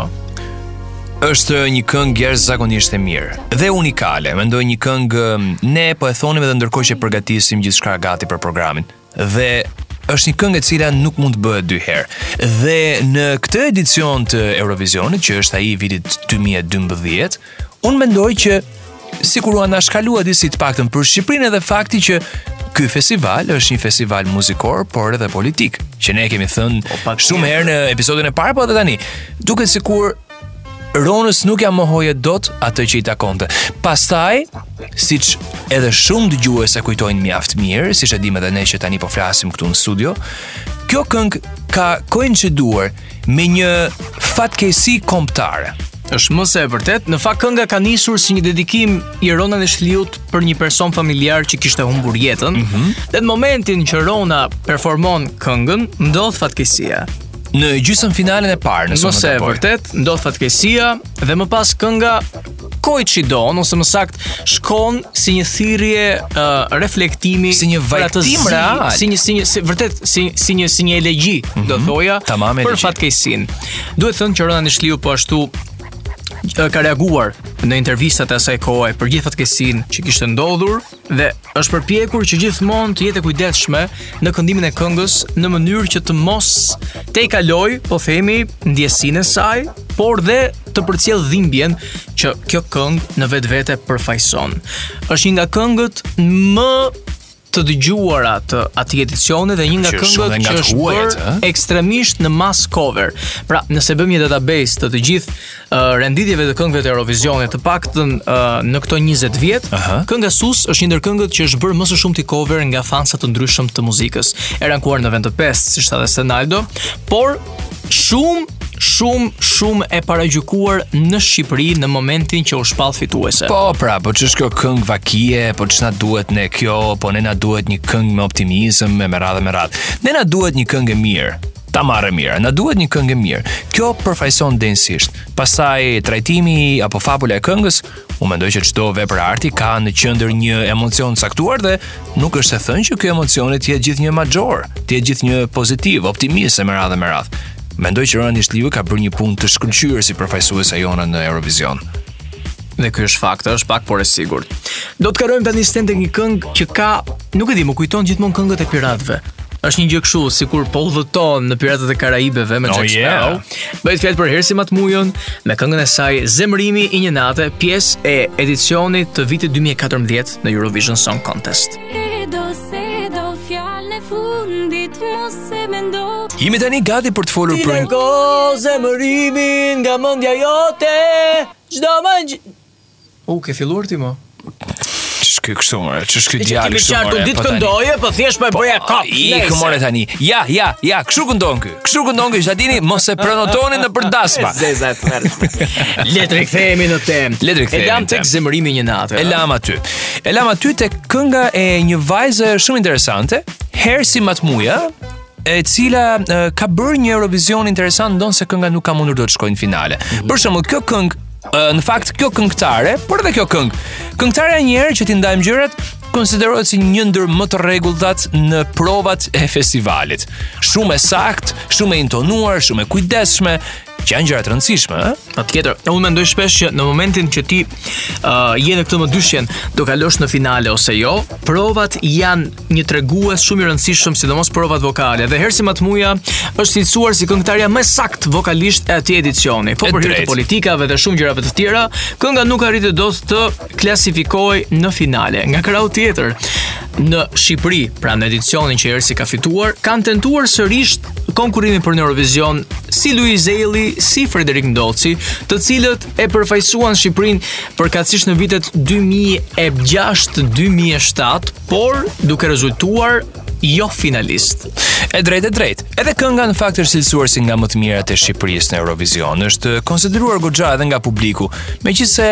Është një këngë jashtëzakonisht e mirë dhe unikale. Mendoj një këngë ne po e thonim edhe ndërkohë që përgatisim gjithçka gati për programin. dhe është një këngë e cila nuk mund të bëhet dy herë. Dhe në këtë edicion të Eurovisionit, që është ai i vitit 2012, unë mendoj që sikur u anashkalua disi të paktën për Shqipërinë edhe fakti që ky festival është një festival muzikor, por edhe politik, që ne kemi thënë shumë herë në episodin e parë, po edhe tani. Duket sikur Ronës nuk ja mohoje dot atë që i takonte. Pastaj, siç edhe shumë dëgjues e kujtojnë mjaft mirë, siç e dimë edhe ne që tani po flasim këtu në studio, kjo këngë ka koinciduar me një fatkeqësi kombëtare. Është më se e vërtet, në fakt kënga ka nisur si një dedikim i Rona Nishliut për një person familjar që kishte humbur jetën. Mm -hmm. Dhe në momentin që Rona performon këngën, ndodh fatkeqësia. në gjysmëfinalen e parë në Nëse e vërtet ndodh fatkeqësia dhe më pas kënga koincidon ose më sakt shkon si një thirrje uh, reflektimi si një vajtim real, si një si një si, vërtet si si një si një elegji, mm -hmm. do mhm. thoja, tamam, për fatkeqësinë. Duhet thënë që Rona Nishliu po ashtu ka reaguar në intervistat e asaj kohe për gjithë fatkeqësinë që kishte ndodhur, dhe është përpjekur që gjithmonë të jetë e kujdesshme në këndimin e këngës në mënyrë që të mos tejkalojë, po themi, ndjesinë e saj, por dhe të përcjellë dhimbjen që kjo këngë në vetvete përfaqëson. Është një nga këngët më të dëgjuara të atij edicioni dhe një nga këngët që është bërë ekstremisht në masë cover. Pra, nëse bëjmë një database të të gjithë renditjeve të këngëve të Eurovisionit, të paktën uh, në këto 20 vjet, uh -huh. kënga Suus është një ndër këngët që është bërë më së shumti cover nga fansa të ndryshëm të muzikës. E rankuar në vend të 5, siç tha dhe Senaldo, por shumë shumë shumë e paragjykuar në Shqipëri në momentin që u shpall fituese. Po, pra, po ç'është kjo këngë vaji, po ç'na duhet ne kjo, po ne na duhet një këngë me optimizëm, e me radhë me radhë. Ne na duhet një këngë e mirë. ta marrë mirë. Na duhet një këngë e mirë. Kjo përfaqëson denjësisht. Pastaj trajtimi apo fabula e këngës, unë mendoj që çdo vepër arti ka në qendër një emocion të caktuar dhe nuk është e thënë që ky emocioni të jetë gjithnjë major, të jetë gjithnjë pozitiv, optimist e me radhë me radhë. Mendoj që Rona Nishliu ka bërë një punë të shkëlqyer si përfaqësuesja jonë në Eurovision. Dhe ky është fakt, është pak por e sigurt. Do të kalojmë tani stent tek një këngë që ka Nuk e di, më kujton gjithmonë këngët e piratëve. Është një gjë kështu, sikur po udhëton në Piratët e Karaibeve me oh, Jack oh, yeah. Sparrow. Bëhet fjalë për Hersi Matmujën me këngën e saj Zemërimi i një nate, pjesë e edicionit të vitit 2014 në Eurovision Song Contest. Edo se do fjalë në fundit mos e mendo. Jemi tani gati për të folur për. Ti zemërimin nga mendja jote. Çdo më U, ke filluar ti mo? Ç'është ky kështu më? Ç'është ky djalë kështu? Kemi qartë ditë po këndoje, po thjesht po e po, bëja kap. I këmore tani. Ja, ja, ja, kështu këndon ky. Kështu këndon ky, Jadini, mos e prenotoni nëpër dasma. E zeza, e tmerrshme. Le të rikthehemi në temë. Le të rikthehemi. E lamë tek Zemërimi i një nate. E lamë aty. E lamë aty tek kënga e një vajze shumë interesante, Hersi Matmuja, e cila e, ka bërë një Eurovision interesant ndonëse kënga nuk ka mundur të shkojnë në finale. Mm -hmm. Për shembull, kjo këngë në fakt kjo këngëtare, por edhe kjo këngë. Këngëtarja një herë që t'i ndajmë gjërat, konsiderohet si një ndër më të rregulltat në provat e festivalit. Shumë e saktë, shumë e intonuar, shumë e kujdesshme, që janë gjëra të rëndësishme, ëh. Patjetër. Unë mendoj shpesh që në momentin që ti uh, je në këtë mëdyshjen, do kalosh në finale ose jo, provat janë një tregues shumë i rëndësishëm, sidomos provat vokale. Dhe Hersi Matmuja është cilësuar si këngëtarja më e saktë vokalisht e atij edicioni. Po për hir të politikave dhe shumë gjërave të tjera, kënga nuk arriti dot të klasifikohej në finale. Nga krahu tjetër, në Shqipëri, pra në edicionin që Hersi ka fituar, kanë tentuar sërish konkurrimin për në Eurovision si Luiz Ejlli, si Frederik Ndoci, të cilët e përfaqësuan Shqipërinë përkatësisht në vitet 2006-2007, por duke rezultuar jo finalistë. E drejtë e drejtë. Edhe kënga në fakt është cilësuar si nga më të mirat e Shqipërisë në Eurovision. Është konsideruar goxha edhe nga publiku, megjithëse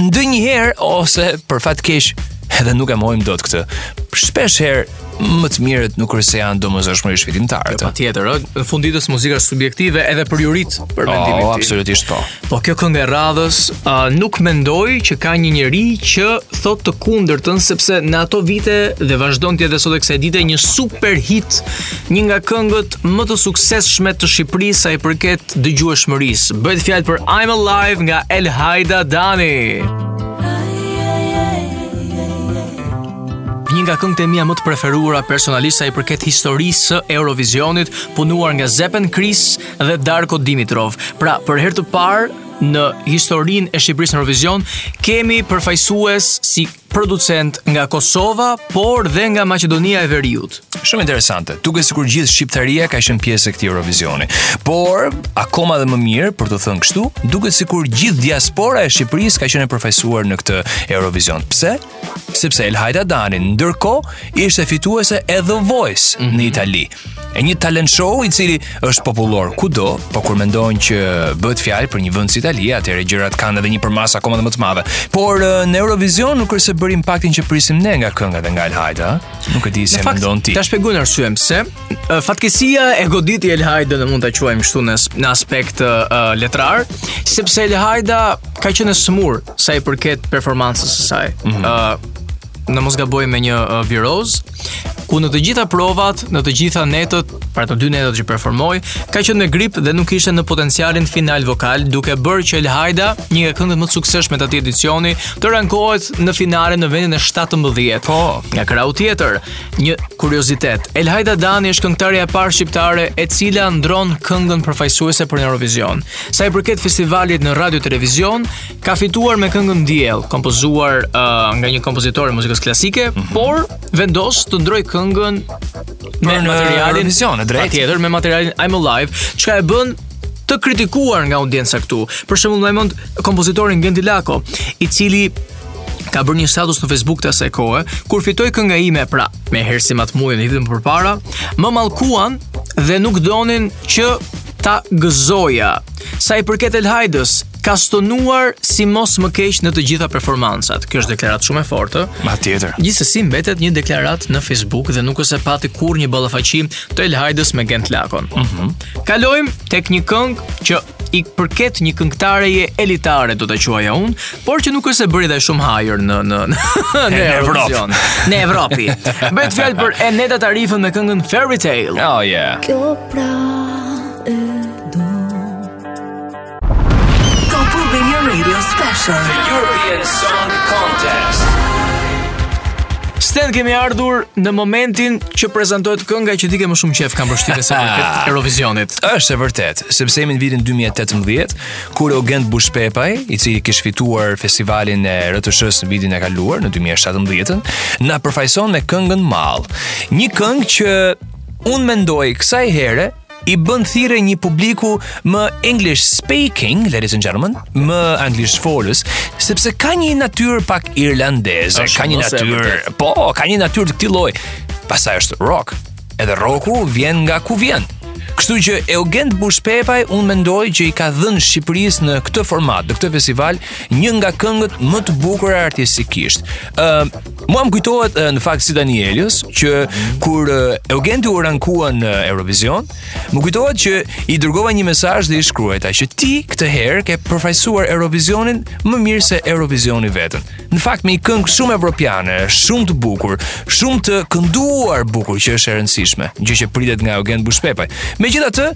ndonjëherë ose për fat keq edhe nuk e mohojmë dot këtë. Shpesh herë më të mirët nuk se janë domosdoshmërisht fitimtarë. Jo, patjetër, në fund të ditës muzika është subjektive edhe për juritë për po, mendimin tim. Po, absolutisht po. Po kjo këngë e radhës uh, nuk mendoj që ka një njeri që thotë të kundërtën sepse në ato vite dhe vazhdon të jetë edhe sot e kësaj dite një super hit Një nga këngët më të suksesshme të Shqipërisë sa i përket dëgjueshmërisë. Bëhet fjalë për I'm Alive nga Elhaida Dani. Një nga këngët e mia më të preferuara personalisht sa i përket historisë së Eurovisionit, punuar nga Zzap n Chriss dhe Darko Dimitrov. Pra, për herë të parë në historinë e Shqipërisë në Eurovision kemi përfaqësues si producent nga Kosova, por dhe nga Maqedonia e Veriut. Shumë interesante. Duket sikur gjithë shqiptaria ka qenë pjesë e këtij Eurovisioni. Por, akoma edhe më mirë, për të thënë kështu, duket sikur gjithë diaspora e Shqipërisë ka qenë e përfaqësuar në këtë Eurovision. Pse? Sepse Elhaida Dani ndërkohë ishte fituese e The Voice mm -hmm. në mhm. Itali. e një talent show i cili është popullor kudo, po kur mendon që bëhet fjalë për një vend si Italia, atëherë gjërat kanë edhe një përmasë akoma më të madhe. Por në Eurovision nuk është se bëri impaktin që prisim ne nga kënga dhe nga Elhaida, nuk e di si e mendon ti. Ta shpjegoj unë arsyen pse. Fatkeqësia e goditi Elhaidën mund ta quajmë kështu në një aspekt uh, letrar, sepse Elhaida ka qenë sëmurë sa i përket performancës së saj. Mm -hmm. uh, në mos gaboj me një uh, virozë, ku në të gjitha provat, në të gjitha netët, pra të dy netët që performoi, ka qenë me grip dhe nuk ishte në potencialin final vokal, duke bërë që Elhaida, një nga këngët më të suksesshme të atij edicioni, të rankohet në finale në vendin e 17. Po, nga krahu tjetër, një kuriozitet. Elhaida Dani është këngëtarja e parë shqiptare e cila ndërron këngën përfaqësuese për Eurovision. Sa i përket festivalit në radio televizion, ka fituar me këngën Diell, kompozuar uh, nga një kompozitor i muzikës klasike, mm -hmm. por vendos të ndërrojë këngën me në materialin Eurovision, drejt. Patjetër me materialin I'm Alive, çka e bën të kritikuar nga audienca këtu. Për shembull, mbaj mend kompozitorin Genti Lako, i cili ka bërë një status në Facebook të asaj kohe, kur fitoi kënga ime pra me Hersi Matmujën i vitin përpara, më mallkuan dhe nuk donin që ta gëzoja. Sa i përket Elhaidës, ka stonuar si mos më keq në të gjitha performancat. Kjo është deklaratë shumë e fortë. Patjetër. Gjithsesi mbetet një deklaratë në Facebook dhe nuk është se pati kurrë një ballafaqim të Elhaidës me Gent Lakon. Mhm. Mm Kalojmë tek një këngë që i përket një këngëtareje elitare do ta quaja unë, por që nuk është se bëri dhe shumë hajër në në në, në Evropë. Në Evropë. Bëhet fjalë për Eneda Tarifën me këngën Fairytale. Oh yeah. Kjo pra Top Albania Radio Special. The European Song Contest. Tani kemi ardhur në momentin që prezantohet kënga që ti ke më shumë qejf kam përshtypjen prej Eurovisionit. Është e vërtetë, sepse jemi në vitin 2018, kur Eugent Bushpepa, i cili kish fituar festivalin e RTSH-së në vitin e kaluar në 2017-ën, na përfaqëson me këngën Mall. Një këngë që unë mendoj kësaj here i bën thirrje një publiku më English speaking, ladies and gentlemen, më anglisht folës, sepse ka një natyrë pak irlandeze, ka një natyrë, po, ka një natyrë të këtij lloji. Pastaj është rock. Edhe rocku vjen nga ku vjen. Kështu që Eugent Bushpepa unë mendoj që i ka dhënë Shqipërisë në këtë format, në këtë festival, një nga këngët më të bukura artistikisht. Ëm uh, Mua më kujtohet në fakt si tani Elios që kur Eugenti u rankua në Eurovision, më kujtohet që i dërgova një mesazh dhe i shkruajta që ti këtë herë ke përfaqësuar Eurovisionin më mirë se Eurovisioni veten. Në fakt me një këngë shumë evropiane, shumë të bukur, shumë të kënduar bukur që është e rëndësishme, gjë që pritet nga Eugent Bushpepa. Megjithatë,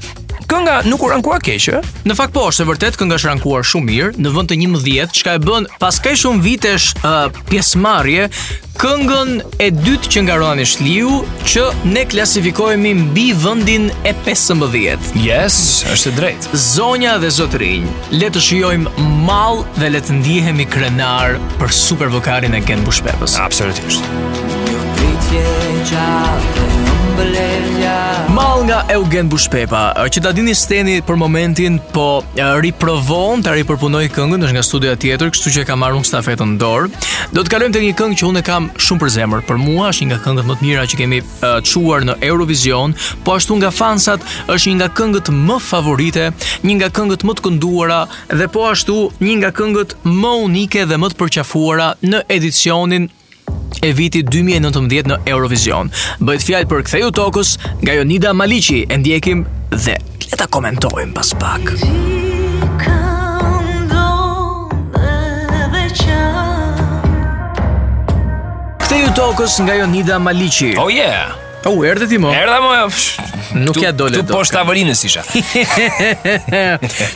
Kënga nuk u rankua keq, ë? Në fakt po, është e vërtetë kënga është rankuar shumë mirë në vend të 11, çka e bën pas kaq shumë vitesh uh, pjesëmarrje këngën e dytë që nga Rona Nishliu që ne klasifikohemi mbi vendin e 15. Yes, është e drejtë. Zonja dhe zotërinj, Le të shijojmë Mall dhe le të ndihemi krenarë për super vokalin e Gent Bushpepës. Absolutisht. Mall nga Eugent Bushpepa, që ta dini Steni për momentin, po riprovon ta ripërpunojë këngën, është nga studioja tjetër, kështu që e kam marrë unë stafetën në dorë. Do të kalojmë tek një këngë që unë e kam shumë për zemër, për mua është një nga këngët më të mira që kemi çuar në Eurovision, po ashtu nga fansat, është një nga këngët më favorite, një nga këngët më të kënduara dhe po ashtu një nga këngët më unike dhe më të përqafuara në edicionin e vitit 2019 në Eurovision. Bëhet fjalë për Ktheju tokës nga Jonida Maliqi, e ndjekim dhe Le ta komentojmë pas pak. Ktheju tokës nga Jonida Maliqi. Oh yeah! Po erdhe ti mo? Erdha mo. Nuk ja dole dot. Këtu poshtë tavolinës isha.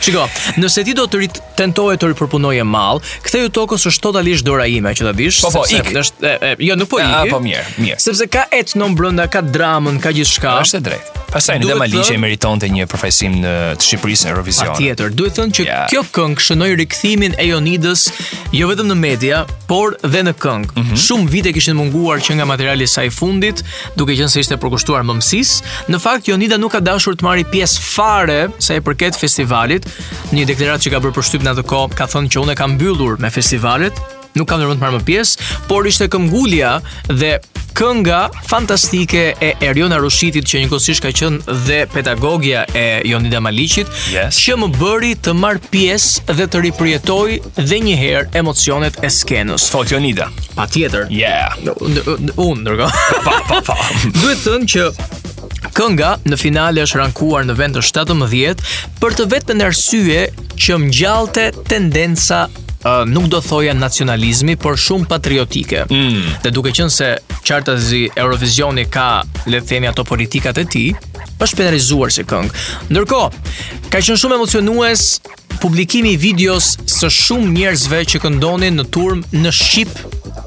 Shiko, nëse ti do të tentoje të ripërpunoje Mall, Ktheju tokës është totalisht dora ime, që ta dish, po, po, sepse është jo nuk po ah, ik. Po mirë, mirë. Sepse ka etnon brenda, ka dramën, ka gjithçka. Është drejt. Pastaj Jonida Maliqi e meritonte një përfaqësim të Shqipërisë në Eurovision. Patjetër, duhet thënë që yeah. kjo këngë shënoi rikthimin e Jonidës jo vetëm në media, por dhe në këngë. Mm -hmm. Shumë vite kishin munguar që nga materiali i saj i fundit, duke qenë se ishte përkushtuar mëmësisë, në fakt Jonida nuk ka dashur të marrë pjesë fare sa i përket festivalit. Një deklaratë që ka bërë për shtyp në atë kohë, ka thënë që unë e kam mbyllur me festivalet, nuk kam ndërmend të marr më pjesë, por ishte këmbëngulja dhe kënga fantastike e Eriona Rushitit që njëkohësisht ka qenë dhe pedagogja e Jonida Maliqit, yes. që më bëri të marr pjesë dhe të ripërjetoj dhe një herë emocionet e skenës. Thotë Jonida. Patjetër. Yeah. Unë ndërkaq. Pa pa pa. Duhet thënë që kënga në finale është rankuar në vend të 17 për të vetmen arsye që ngjallte tendenca uh, nuk do thoja nacionalizmi, por shumë patriotike. Mm. Dhe duke qenë se qartazi Eurovisioni ka, le të themi ato politikat e tij, është penalizuar si këngë. Ndërkohë, ka qenë shumë emocionues publikimi i videos së shumë njerëzve që këndonin në turmë në shqip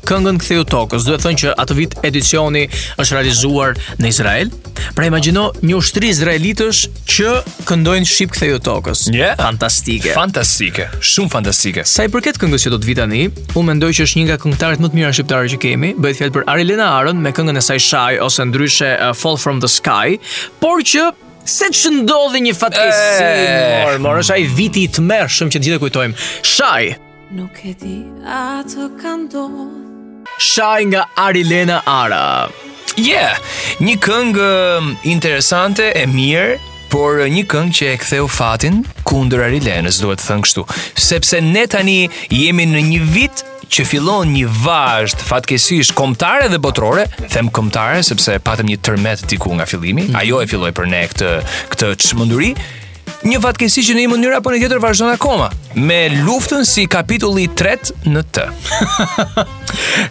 këngën Ktheju tokës. Duhet thënë që atë vit edicioni është realizuar në Izrael. Pra imagjino një ushtri izraelitësh që këndojnë shqip Ktheju tokës. Yeah. Fantastike. Fantastike, shumë fantastike. Sa i përket këngës që do të vijë tani, unë mendoj që është një nga këngëtaret më të mira shqiptare që kemi. Bëhet fjalë për Arilena Arën me këngën e saj Shaj ose ndryshe uh, Fall from the Sky, por që seç ndodhi një fatkeqësi, eh. mor, mor, është ai viti i tmerrshëm që të gjithë e kujtojmë. Shaj. Nuk e di a t'ka ndodh Shaj nga Arilena Ara Yeah, një këngë um, interesante e mirë Por uh, një këngë që e ktheu fatin kundër Arilenës, duhet thënë kështu, sepse ne tani jemi në një vit që fillon një vazhdë fatkeqësish kombëtare dhe botërore, them kombëtare sepse patëm një tërmet diku nga fillimi. Mm -hmm. Ajo e filloi për ne këtë këtë çmenduri. Një fatkeqësi që në një mënyrë apo në tjetër vazhdon akoma me luftën si kapitulli i tretë në të.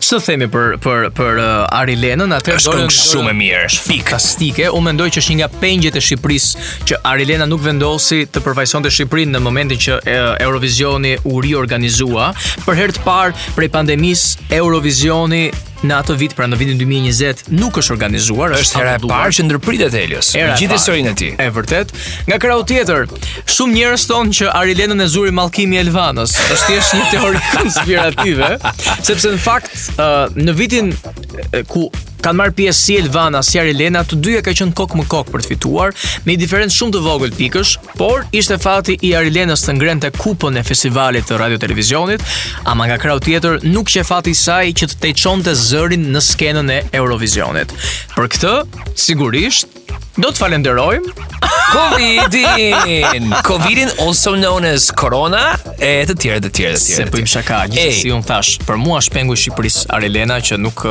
Ç'të themi për për për uh, Arilenën, atë është dorën shumë e mirë, është fik. Fantastike. Unë mendoj që është një nga pengjet e Shqipërisë që Arilena nuk vendosi të përfaqësonte Shqipërinë në momentin që e, uh, Eurovisioni u riorganizua. Për herë të parë prej pandemisë Eurovisioni Në atë vit, pra në vitin 2020, nuk është organizuar, është hera e parë që ndërpritet Hera. Në gjithë historinë e tij. E vërtetë, nga krahu tjetër, shumë njerëz thonë që Arilenën e zuri mallkimi i Elvanës. Është thjesht një teori konspirative, sepse në fakt, në vitin ku kanë marrë pjesë si Elvana, si Arilena, të dyja kanë qenë kokë më kokë për të fituar, me një diferencë shumë të vogël pikësh, Por, ishte fati i Arilenës të ngrinte kupën e festivalit të radiotelevizionit, ama nga krahu tjetër nuk qe fati i saj që të tejçonte zërin në skenën e Eurovizionit. Për këtë, sigurisht, do të falenderojmë Covidin, Covidin also known as Corona e të tjera e të tjera e të tjera. Seç bëjmë shaka, gjithsesi siç unë thashë, për mua është pengu i Shqipërisë Arilena që nuk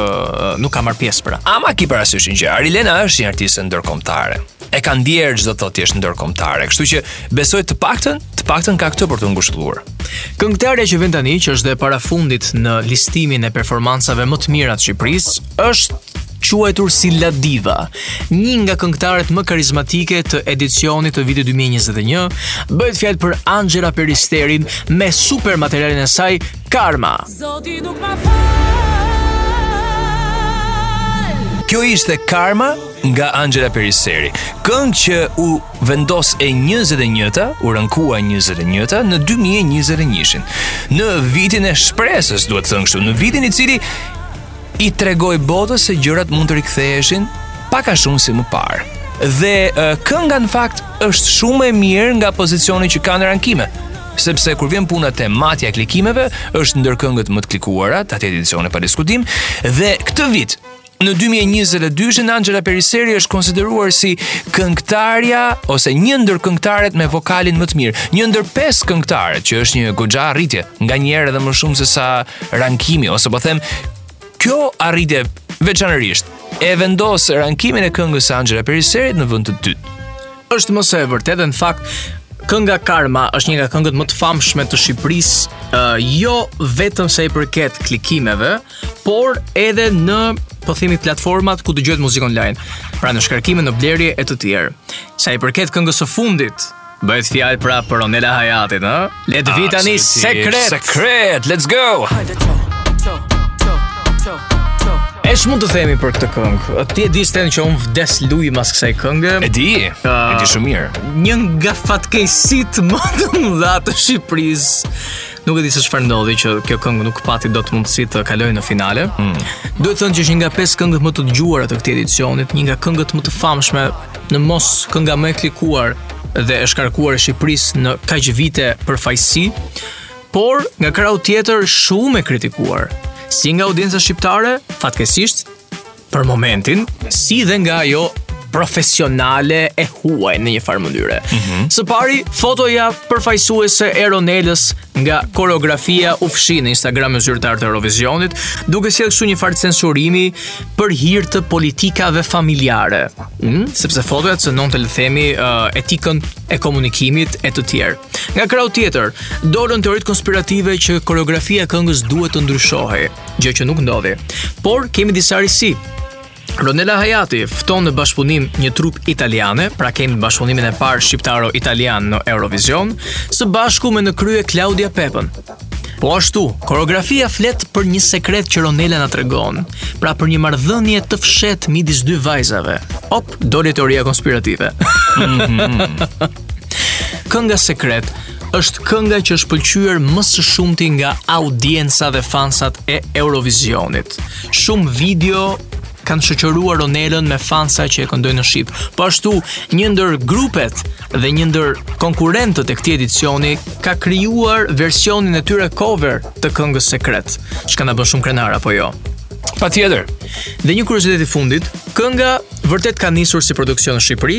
nuk ka marrë pjesë pra. Ama ki parasysh një gjë, Arilena është një artiste ndërkombëtare. e ka ndier ç'do të thotë të jesh ndërkombëtare. Kështu që besoj të paktën, të paktën ka këtë për t'u ngushëlluar. Këngëtarja që vjen tani, që është dhe parafundit në listimin e performancave më të mira të Shqipërisë, është quajtur si La Diva, një nga këngëtaret më karizmatike të edicionit të vitit 2021, bëhet fjalë për Anxhela Peristerin me super materialin e saj Karma. Zoti nuk ma fal. Kjo ishte Karma nga Anxhela Peristeri. Këngë që u vendos e 21-ta, u rankua e 21-ta në 2021-shin. Në vitin e shpresës, duhet thënë kështu, në vitin i cili i tregoi botës se gjërat mund të riktheheshin pak a shumë si më parë. Dhe kënga në fakt është shumë e mirë nga pozicioni që ka në rankime sepse kur vjen puna te matja e klikimeve, është ndër këngët më të klikuara, të atij edicioni pa diskutim, dhe këtë vit, Në 2022 Anxhela Peristeri është konsideruar si këngëtarja ose një ndër këngëtaret me vokalin më të mirë, një ndër pesë këngëtarët që është një goxha arritje, nganjëherë edhe më shumë se sa rankimi ose po them kjo arritje veçanërisht e vendos rankimin e këngës së Anxhela Peristerit në vend të dytë. Është më se e vërtetë në fakt Kënga Karma është një nga këngët më të famshme të Shqipërisë, uh, jo vetëm sa i përket klikimeve, por edhe në po themi platformat ku dëgjohet muzikë online, pra në shkarkime, në blerje e të tjerë. Sa i përket këngës së fundit, bëhet fjalë pra për Ronela Hajatin, ë? Le të vijë tani sekret. Sekret, let's go. Ç' mund të themi për këtë këngë. Ti e di Sten që unë vdes lujë mas kësaj kënge. E di. Uh, e di shumë mirë. Një nga fatkeqësitë më të mëdha të Shqipërisë Nuk e di se çfarë ndodhi që kjo këngë nuk pati dot mundësi të kalojë në finale. Mm. Duhet thënë që është një nga pesë këngët më të dëgjuara të këtij edicionit, një nga këngët më të famshme, në mos kënga më e klikuar dhe e shkarkuar e Shqipërisë në kaq vite përfaqësi, por nga krahu tjetër shumë e kritikuar, si nga audienca shqiptare, fatkeqësisht, për momentin, si dhe nga ajo profesionale e huaj në një farë mënyre. Mm -hmm. Së pari, fotoja përfaqësuese e Ronelës nga koreografia u fshi në Instagramin zyrtar të Eurovizionit, duke sjellë kështu një farë censurimi për hir të politikave familjare, mm? sepse fotoja cënon le të themi uh, etikën e komunikimit e të tjerë. Nga krahu tjetër, dolën teoritë konspirative që koreografia e këngës duhet të ndryshohej. gjë që nuk ndodhi. Por kemi disa risi. Ronela Hajati fton në bashkëpunim një trupë italiane, pra kemi bashkëpunimin e parë shqiptaro-italian në Eurovision, së bashku me në krye Claudia Pepën. Po ashtu, koreografia flet për një sekret që Ronela na tregon, pra për një marrëdhënie të fshehtë midis dy vajzave. Op, doli teoria konspirative. Mm -hmm. Kënga Sekret është kënga që është pëlqyer më së shumti nga audienca dhe fansat e Eurovisionit. Shumë video kanë shoqëruar Ronelën me fansa që e këndojnë në shqip. Po ashtu, një ndër grupet dhe një ndër konkurrentët e këtij edicioni ka krijuar versionin e tyre cover të këngës Sekret, çka na bën shumë krenarë apo jo. Patjetër. Dhe një kuriozitet i fundit, kënga vërtet ka nisur si produksion në Shqipëri,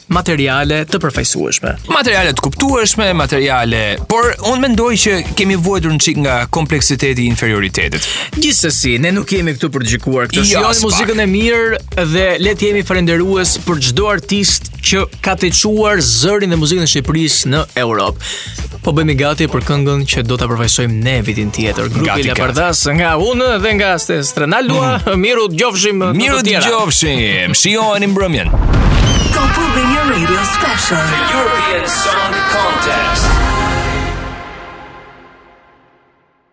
materiale të përfaqësueshme. Materiale të kuptueshme, materiale, por unë mendoj që kemi vuajtur një çik nga kompleksiteti i inferioritetit. Gjithsesi, ne nuk jemi këtu për të gjykuar, këtë jo, shijojmë muzikën e mirë dhe le të jemi falënderues për çdo artist që ka tejçuar zërin dhe muzikën e Shqipërisë në Europë. Po bëhemi gati për këngën që do ta përfaqësojmë ne vitin tjetër. Grupi La Pardas nga unë dhe nga Stes Trenalua, mm. mirudëgjofshim në miru të tjera. Mirudëgjofshim. Shijojeni mbrëmjen. Top Albania Radio Special. The European Song Contest.